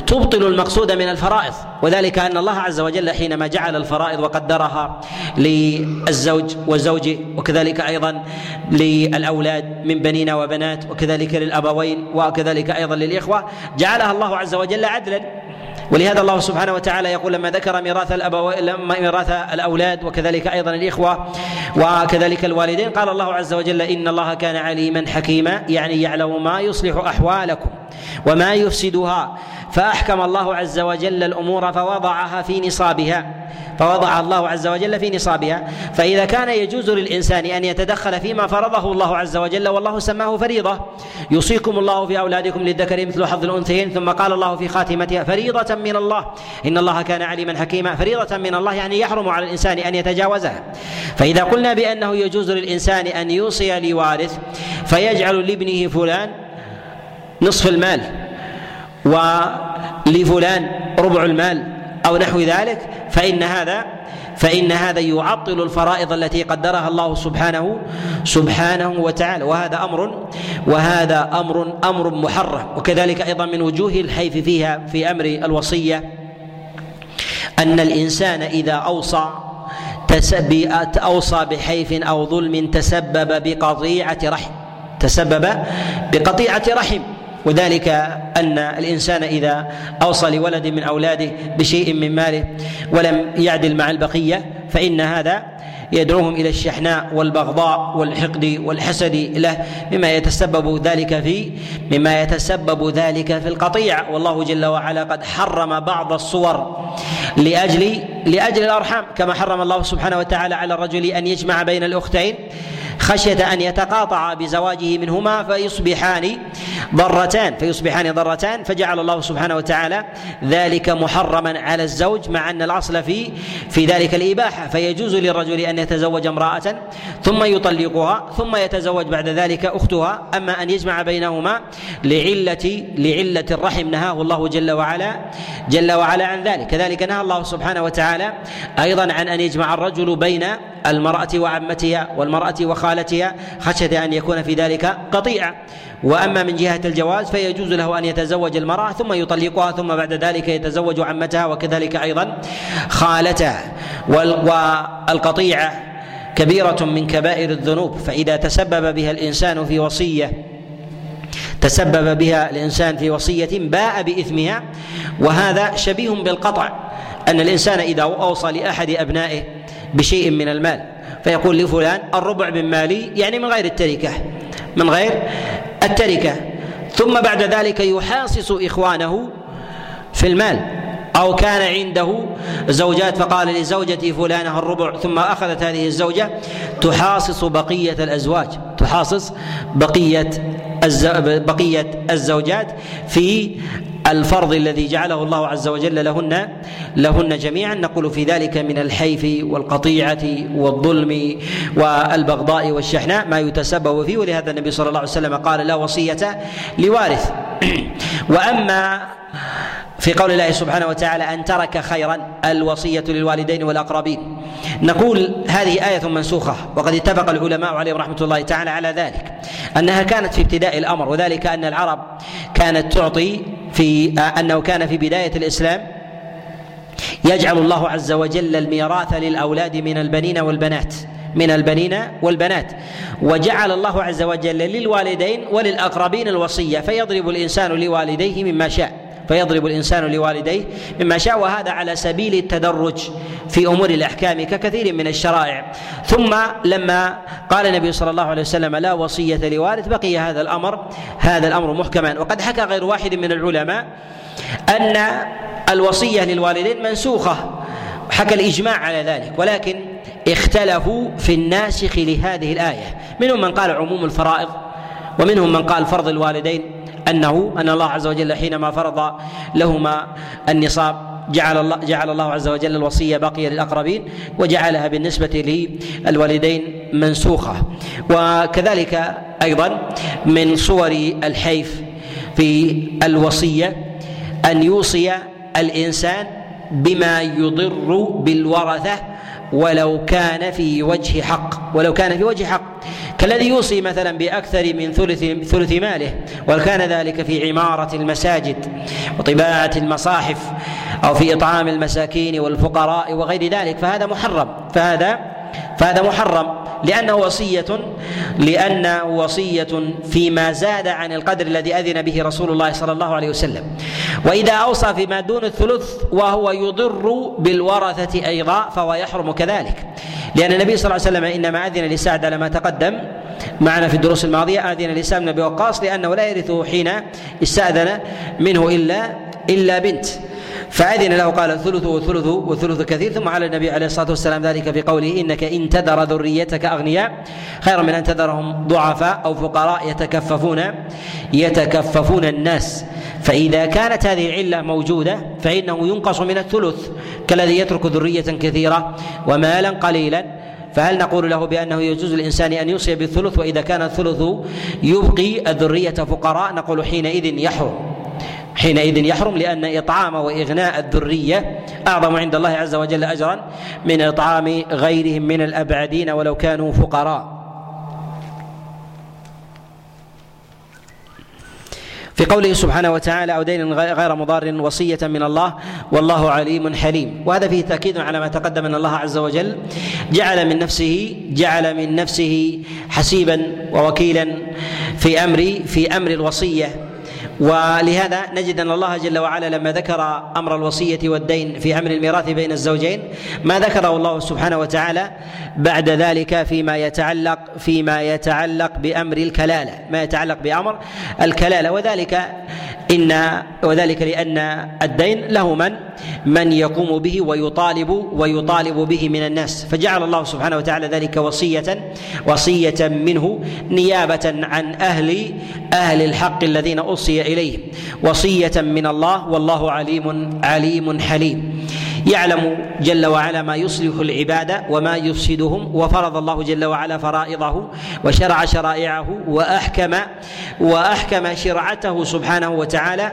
تبطل المقصود من الفرائض. وذلك أن الله عز وجل حينما جعل الفرائض وقدرها للزوج والزوج وكذلك أيضا للأولاد من بنين وبنات وكذلك للأبوين وكذلك أيضا للإخوة جعلها الله عز وجل عدلا. ولهذا الله سبحانه وتعالى يقول لما ذكر ميراث الابو لما ميراث الأولاد وكذلك أيضا الإخوة وكذلك الوالدين قال الله عز وجل إن الله كان عليما حكيما يعني يعلم ما يصلح أحوالكم. وما يفسدها. فأحكم الله عز وجل الأمور فوضعها في نصابها. فوضع الله عز وجل في نصابها. فإذا كان يجوز للإنسان أن يتدخل فيما فرضه الله عز وجل والله سماه فريضة. يوصيكم الله في أولادكم للذكر مثل حظ الأنثيين ثم قال الله في خاتمتها فريضة من الله. إن الله كان عليما حكيما. فريضة من الله يعني يحرم على الإنسان أن يتجاوزها. فإذا قلنا بأنه يجوز للإنسان أن يوصي لوارث فيجعل لابنه فلان نصف المال ولفلان ربع المال أو نحو ذلك فإن هذا فإن هذا يعطل الفرائض التي قدرها الله سبحانه سبحانه وتعالى. وهذا أمر وهذا أمر أمر محرم. وكذلك أيضا من وجوه الحيف فيها في أمر الوصية أن الإنسان إذا أوصى أوصى بحيف أو ظلم تسبب بقطيعة رحم تسبب بقطيعة رحم. وذلك أن الإنسان إذا أوصى لولد من أولاده بشيء من ماله ولم يعدل مع البقية فإن هذا يدعوهم إلى الشحناء والبغضاء والحقد والحسد له مما يتسبب ذلك في مما يتسبب ذلك في القطيع. والله جل وعلا قد حرم بعض الصور لأجل لأجل الأرحام كما حرم الله سبحانه وتعالى على الرجل أن يجمع بين الأختين. خشية أن يتقاطع بزواجه منهما فيصبحان ضرتان فيصبحان ضرتان فجعل الله سبحانه وتعالى ذلك محرما على الزوج مع أن الأصل في في ذلك الإباحة فيجوز للرجل أن يتزوج امرأة ثم يطلقها ثم يتزوج بعد ذلك أختها أما أن يجمع بينهما لعلة لعلة الرحم نهاه الله جل وعلا جل وعلا عن ذلك. كذلك نهى الله سبحانه وتعالى أيضا عن أن يجمع الرجل بين المرأة وعمتها والمرأة وخالتها خشية أن يكون في ذلك قطيعة. وأما من جهة الجواز فيجوز له أن يتزوج المرأة ثم يطلقها ثم بعد ذلك يتزوج عمتها وكذلك أيضا خالتها. والقطيعة كبيرة من كبائر الذنوب فإذا تسبب بها الإنسان في وصية تسبب بها الإنسان في وصية باء بإثمها وهذا شبيه بالقطع أن الإنسان إذا أوصى لأحد أبنائه بشيء من المال. فيقول لفلان الربع من مالي يعني من غير التركة. من غير التركة. ثم بعد ذلك يحاصص إخوانه في المال. أو كان عنده زوجات فقال لزوجتي فلانة الربع ثم أخذت هذه الزوجة. تحاصص بقية الأزواج. تحاصص بقية بقية الزوجات في الفرض الذي جعله الله عز وجل لهن لهن جميعا. نقول في ذلك من الحيف والقطيعة والظلم والبغضاء والشحناء ما يتسبب فيه. ولهذا النبي صلى الله عليه وسلم قال لا وصية لوارث. وأما في قول الله سبحانه وتعالى أن ترك خيرا الوصية للوالدين والأقربين. نقول هذه آية منسوخة وقد اتفق العلماء عليهم رحمة الله تعالى على ذلك أنها كانت في ابتداء الأمر وذلك أن العرب كانت تعطي في أنه كان في بداية الإسلام يجعل الله عز وجل الميراث للأولاد من البنين والبنات من البنين والبنات. وجعل الله عز وجل للوالدين وللأقربين الوصية فيضرب الإنسان لوالديه مما شاء. فيضرب الإنسان لوالديه مما شاء وهذا على سبيل التدرج في أمور الأحكام ككثير من الشرائع. ثم لما قال النبي صلى الله عليه وسلم لا وصية لوارث بقي هذا الأمر هذا الأمر محكما. وقد حكى غير واحد من العلماء أن الوصية للوالدين منسوخة. حكى الإجماع على ذلك ولكن اختلفوا في الناسخ لهذه الآية. منهم من قال عموم الفرائض ومنهم من قال فرض الوالدين. أنه أن الله عز وجل حينما فرض لهما النصاب جعل الله جعل الله عز وجل الوصية باقية للأقربين وجعلها بالنسبة للوالدين منسوخة. وكذلك أيضا من صور الحيف في الوصية أن يوصي الإنسان بما يضر بالورثة ولو كان في وجه حق ولو كان في وجه حق. كالذي يوصي مثلا بأكثر من ثلث ثلث ماله وكان ذلك في عمارة المساجد وطباعة المصاحف أو في إطعام المساكين والفقراء وغير ذلك فهذا محرم فهذا فهذا محرم لأنه وصية لأنه وصية فيما زاد عن القدر الذي أذن به رسول الله صلى الله عليه وسلم. وإذا أوصى فيما دون الثلث وهو يضر بالورثة أيضا فهو يحرم كذلك. لأن النبي صلى الله عليه وسلم إنما أذن لسعد على ما تقدم معنا في الدروس الماضية أذن لسعد بن أبي وقاص لأنه لا يرثه حين استأذن منه إلا إلا بنت. فأذن له قال الثلث والثلث والثلث كثير ثم على النبي عليه الصلاة والسلام ذلك في قوله إنك إن تذر ذريتك أغنياء خيرا من أن تذرهم ضعفاء أو فقراء يتكففون يتكففون الناس. فإذا كانت هذه العلة موجودة فإنه ينقص من الثلث كالذي يترك ذرية كثيرة ومالا قليلا. فهل نقول له بأنه يجوز الإنسان أن يوصي بالثلث؟ وإذا كان الثلث يبقي الذرية فقراء نقول حينئذ يحرم. حينئذ يحرم لأن إطعام وإغناء الذرية أعظم عند الله عز وجل أجرا من إطعام غيرهم من الأبعدين ولو كانوا فقراء. في قوله سبحانه وتعالى أو دين غير مضار وصية من الله والله عليم حليم. وهذا فيه تأكيد على ما تقدم أن الله عز وجل جعل من نفسه جعل من نفسه حسيبا ووكيلا في أمر في أمر الوصية. ولهذا نجد أن الله جل وعلا لما ذكر أمر الوصية والدين في أمر الميراث بين الزوجين ما ذكره الله سبحانه وتعالى بعد ذلك فيما يتعلق فيما يتعلق بأمر الكلالة ما يتعلق بأمر الكلالة. وذلك ان وذلك لأن الدين له من من يقوم به ويطالب ويطالب به من الناس. فجعل الله سبحانه وتعالى ذلك وصيه وصية منه نيابة عن أهل أهل الحق الذين أوصي اليهم وصية من الله والله عليم عليم حليم. يعلم جل وعلا ما يصلح العباد وما يفسدهم وفرض الله جل وعلا فرائضه وشرع شرائعه وأحكم وأحكم شرعته سبحانه وتعالى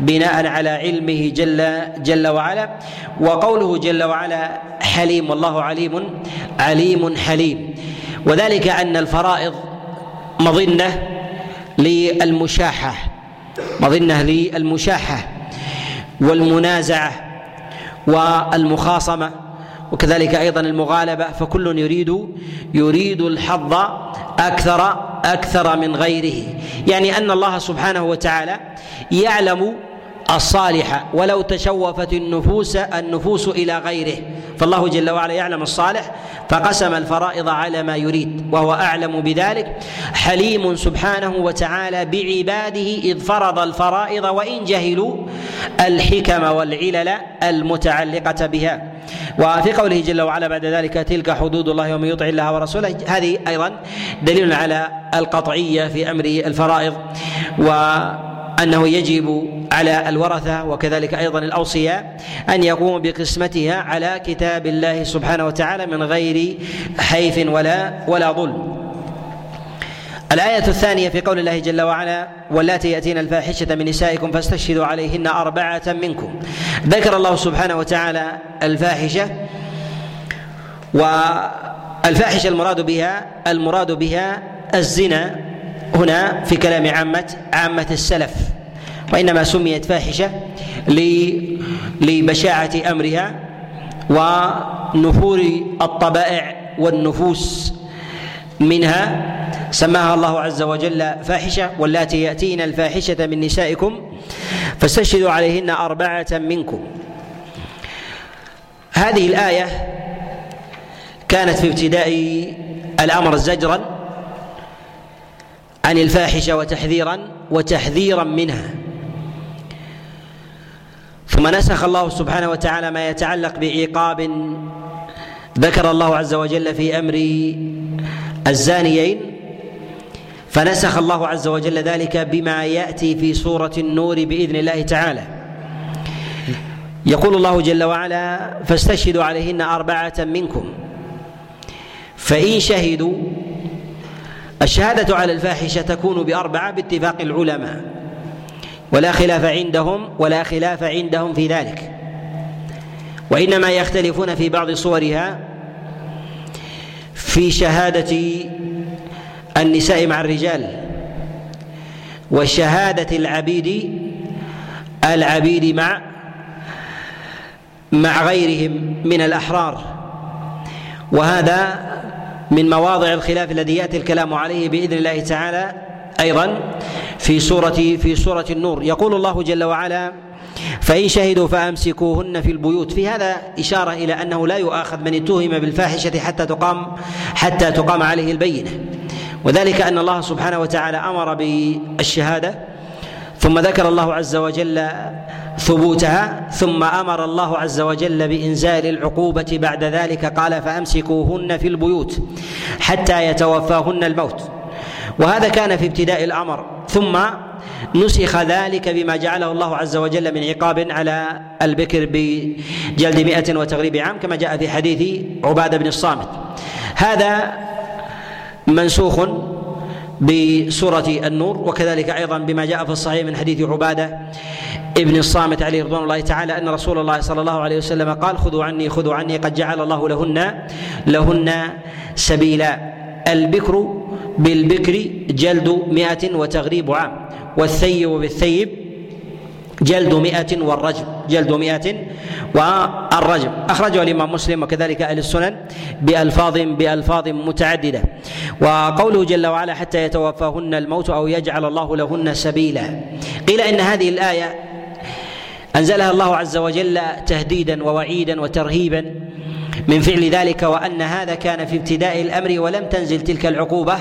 بناء على علمه جل جل وعلا. وقوله جل وعلا حليم والله عليم عليم حليم. وذلك أن الفرائض مظنة للمشاحة. مظنة للمشاحه والمنازعة والمخاصمة وكذلك أيضا المغالبة فكل يريد يريد الحظ أكثر أكثر من غيره. يعني أن الله سبحانه وتعالى يعلم الصالح ولو تشوفت النفوس النفوس إلى غيره. فالله جل وعلا يعلم الصالح فقسم الفرائض على ما يريد وهو أعلم بذلك. حليم سبحانه وتعالى بعباده إذ فرض الفرائض وإن جهلوا الحكم والعلل المتعلقة بها. وفي قوله جل وعلا بعد ذلك تلك حدود الله ومن يطع الله ورسوله. هذه أيضا دليل على القطعية في أمر الفرائض. و أنه يجب على الورثة وكذلك أيضا الاوصياء أن يقوموا بقسمتها على كتاب الله سبحانه وتعالى من غير حيف ولا ولا ظلم. الآية الثانية في قول الله جل وعلا واللاتي يأتين الفاحشة من نسائكم فاستشهدوا عليهن أربعة منكم ذكر الله سبحانه وتعالى الفاحشة والفاحشة المراد بها المراد بها الزنا هنا في كلام عامة عامة السلف وإنما سميت فاحشة لبشاعة أمرها ونفور الطبائع والنفوس منها. سماها الله عز وجل فاحشة واللاتي يأتين الفاحشة من نسائكم فاستشهدوا عليهن أربعة منكم. هذه الآية كانت في ابتداء الأمر زجرا عن الفاحشة وتحذيرا وتحذيرا منها. ثم نسخ الله سبحانه وتعالى ما يتعلق بعقاب ذكر الله عز وجل في أمر الزانيين فنسخ الله عز وجل ذلك بما يأتي في سورة النور بإذن الله تعالى. يقول الله جل وعلا فاستشهدوا عليهن أربعة منكم فإن شهدوا الشهادة على الفاحشة تكون بأربعة باتفاق العلماء ولا خلاف عندهم ولا خلاف عندهم في ذلك. وإنما يختلفون في بعض صورها في شهادة النساء مع الرجال وشهاده العبيد العبيد مع مع غيرهم من الأحرار. وهذا من مواضع الخلاف الذي يأتي الكلام عليه بإذن الله تعالى أيضا في سوره في سورة النور. يقول الله جل وعلا فإن شهدوا فأمسكوهن في البيوت. في هذا إشارة إلى أنه لا يؤاخذ من اتهم بالفاحشة حتى تقام حتى تقام عليه البينة. وذلك أن الله سبحانه وتعالى أمر بالشهادة ثم ذكر الله عز وجل ثبوتها ثم أمر الله عز وجل بإنزال العقوبة بعد ذلك قال فأمسكوهن في البيوت حتى يتوفاهن الموت. وهذا كان في ابتداء الأمر ثم نسخ ذلك بما جعله الله عز وجل من عقاب على البكر بجلد مئة وتغريب عام كما جاء في حديث عبادة بن الصامت. هذا منسوخ بسورة النور وكذلك أيضا بما جاء في الصحيح من حديث عبادة ابن الصامت عليه رضوان الله تعالى أن رسول الله صلى الله عليه وسلم قال خذوا عني خذوا عني قد جعل الله لهن لهن سبيلا. البكر بالبكر جلد مئة وتغريب عام والثيب بالثيب جلد مئة والرجم جلد مئة والرجم. أخرجه الإمام مسلم وكذلك أهل السنن بألفاظ بألفاظ متعددة. وقوله جل وعلا حتى يتوفاهن الموت أو يجعل الله لهن سبيلا. قيل إن هذه الآية أنزلها الله عز وجل تهديدا ووعيدا وترهيبا من فعل ذلك وأن هذا كان في ابتداء الأمر ولم تنزل تلك العقوبة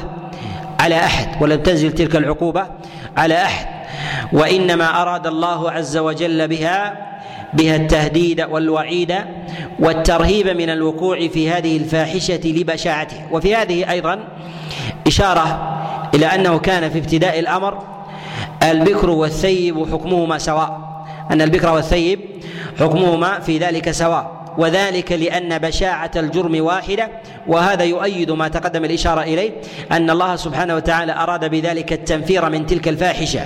على أحد ولم تنزل تلك العقوبة على أحد. وإنما أراد الله عز وجل بها بها التهديد والوعيد والترهيب من الوقوع في هذه الفاحشة لبشاعته. وفي هذه أيضا إشارة إلى أنه كان في ابتداء الأمر البكر والثيب حكمهما سواء. أن البكر والثيب حكمهما في ذلك سواء. وذلك لأن بشاعة الجرم واحدة وهذا يؤيد ما تقدم الإشارة إليه أن الله سبحانه وتعالى أراد بذلك التنفير من تلك الفاحشة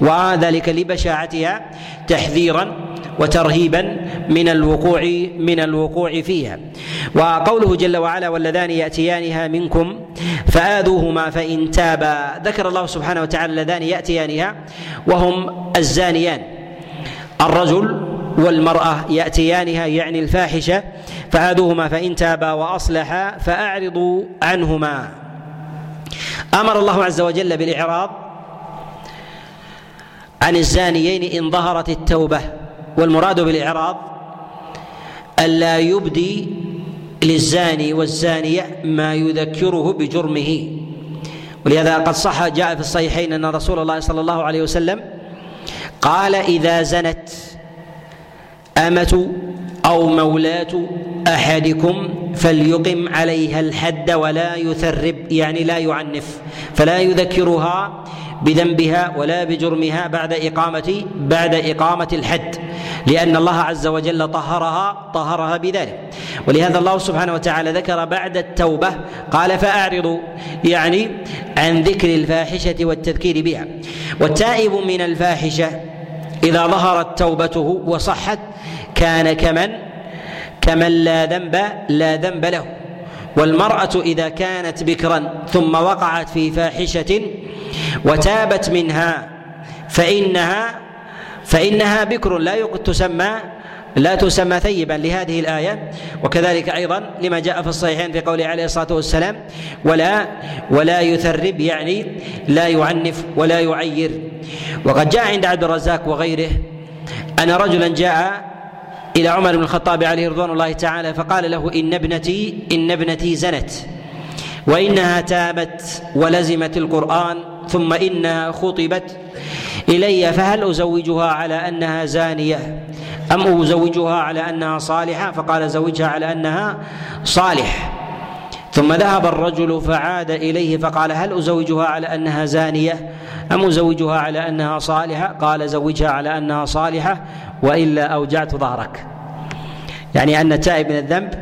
وذلك لبشاعتها تحذيرا وترهيبا من الوقوع من الوقوع فيها. وقوله جل وعلا واللذان يأتيانها منكم فآذوهما فإن تابا ذكر الله سبحانه وتعالى اللذان يأتيانها وهم الزانيان. الرجل والمرأة يأتيانها يعني الفاحشة فآذوهما فإن تابا وأصلحا فأعرضوا عنهما. أمر الله عز وجل بالإعراض عن الزانيين إن ظهرت التوبة والمراد بالإعراض ألا يبدي للزاني والزانية ما يذكره بجرمه. ولهذا قد صح جاء في الصحيحين أن رسول الله صلى الله عليه وسلم قال إذا زنت أمة أو مولاة أحدكم فليقم عليها الحد ولا يثرب يعني لا يعنف فلا يذكرها بذنبها ولا بجرمها بعد إقامة بعد إقامة الحد لأن الله عز وجل طهرها طهرها بذلك. ولهذا الله سبحانه وتعالى ذكر بعد التوبة قال فأعرضوا يعني عن ذكر الفاحشة والتذكير بها. والتائب من الفاحشة إذا ظهرت توبته وصحت كان كمن؟ كمن لا ذنب لا ذنب له. والمرأة إذا كانت بكرا ثم وقعت في فاحشة وتابت منها فإنها فإنها بكر لا تسمى لا تسمى ثيبا لهذه الآية. وكذلك أيضا لما جاء في الصحيحين في قوله عليه الصلاة والسلام ولا ولا يثرب يعني لا يعنف ولا يعير. وقد جاء عند عبد الرزاق وغيره أن رجلا جاء إلى عمر بن الخطاب عليه رضوان الله تعالى فقال له إن ابنتي إن ابنتي زنت وإنها تابت ولزمت القرآن ثم إنها خطبت إلي فهل أزوجها على أنها زانية أم أزوجها على أنها صالحة؟ فقال زوجها على أنها صالح. ثم ذهب الرجل فعاد إليه فقال هل أزوجها على أنها زانية أم أزوجها على أنها صالحة؟ قال زوجها على أنها صالحة وإلا أوجعت ظهرك. يعني أن التائب من الذنب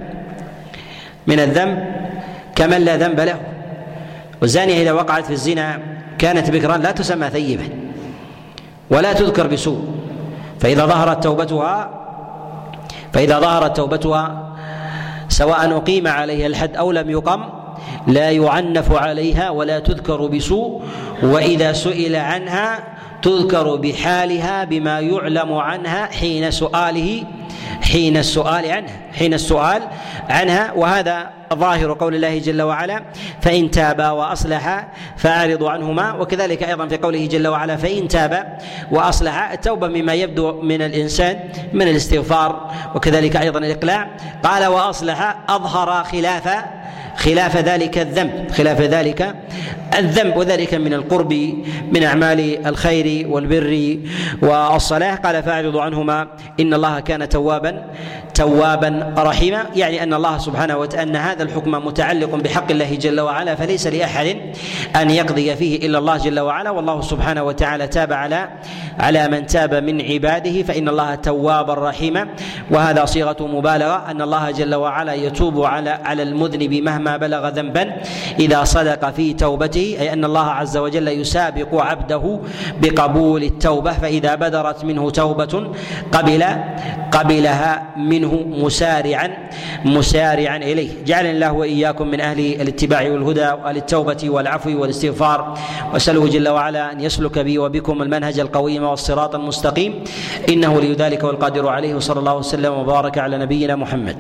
من الذنب كمن لا ذنب له. والزانية إذا وقعت في الزنا كانت بكرا لا تسمى ثيبا ولا تذكر بسوء. فإذا ظهرت توبتها فإذا ظهرت توبتها سواء أقيم عليها الحد أو لم يقم لا يعنف عليها ولا تذكر بسوء. وإذا سئل عنها تذكر بحالها بما يعلم عنها حين سؤاله حين السؤال عنها حين السؤال عنها. وهذا ظاهر قول الله جل وعلا فإن تابا وأصلحا فأعرضوا عنهما. وكذلك أيضا في قوله جل وعلا فإن تابا وأصلحا التوبة مما يبدو من الإنسان من الاستغفار. وكذلك أيضا الإقلاع قال وأصلح أظهر خلاف خلاف ذلك الذنب خلاف ذلك الذنب وذلك من القرب من أعمال الخير والبر والصلاه قال فاعرضوا عنهما إن الله كان توابا توابا رحيما. يعني أن الله سبحانه وتعالى أن هذا الحكم متعلق بحق الله جل وعلا فليس لأحد أن يقضي فيه إلا الله جل وعلا. والله سبحانه وتعالى تاب على على من تاب من عباده فإن الله توابا رحيما. وهذا صيغة مبالغة أن الله جل وعلا يتوب على على المذنب مهما بلغ ذنبا إذا صدق في توبته أي أن الله عز وجل يسابق عبده بقبول التوبة فإذا بدرت منه توبة قبل قبلها منه مسارعا مسارعا إليه. جعلني الله وإياكم من أهل الاتباع والهدى واهل التوبه والعفو والاستغفار. وأسأله جل وعلا أن يسلك بي وبكم المنهج القويم والصراط المستقيم. إنه لي ذلك والقادر عليه. وصلى الله وسلم وبارك على نبينا محمد.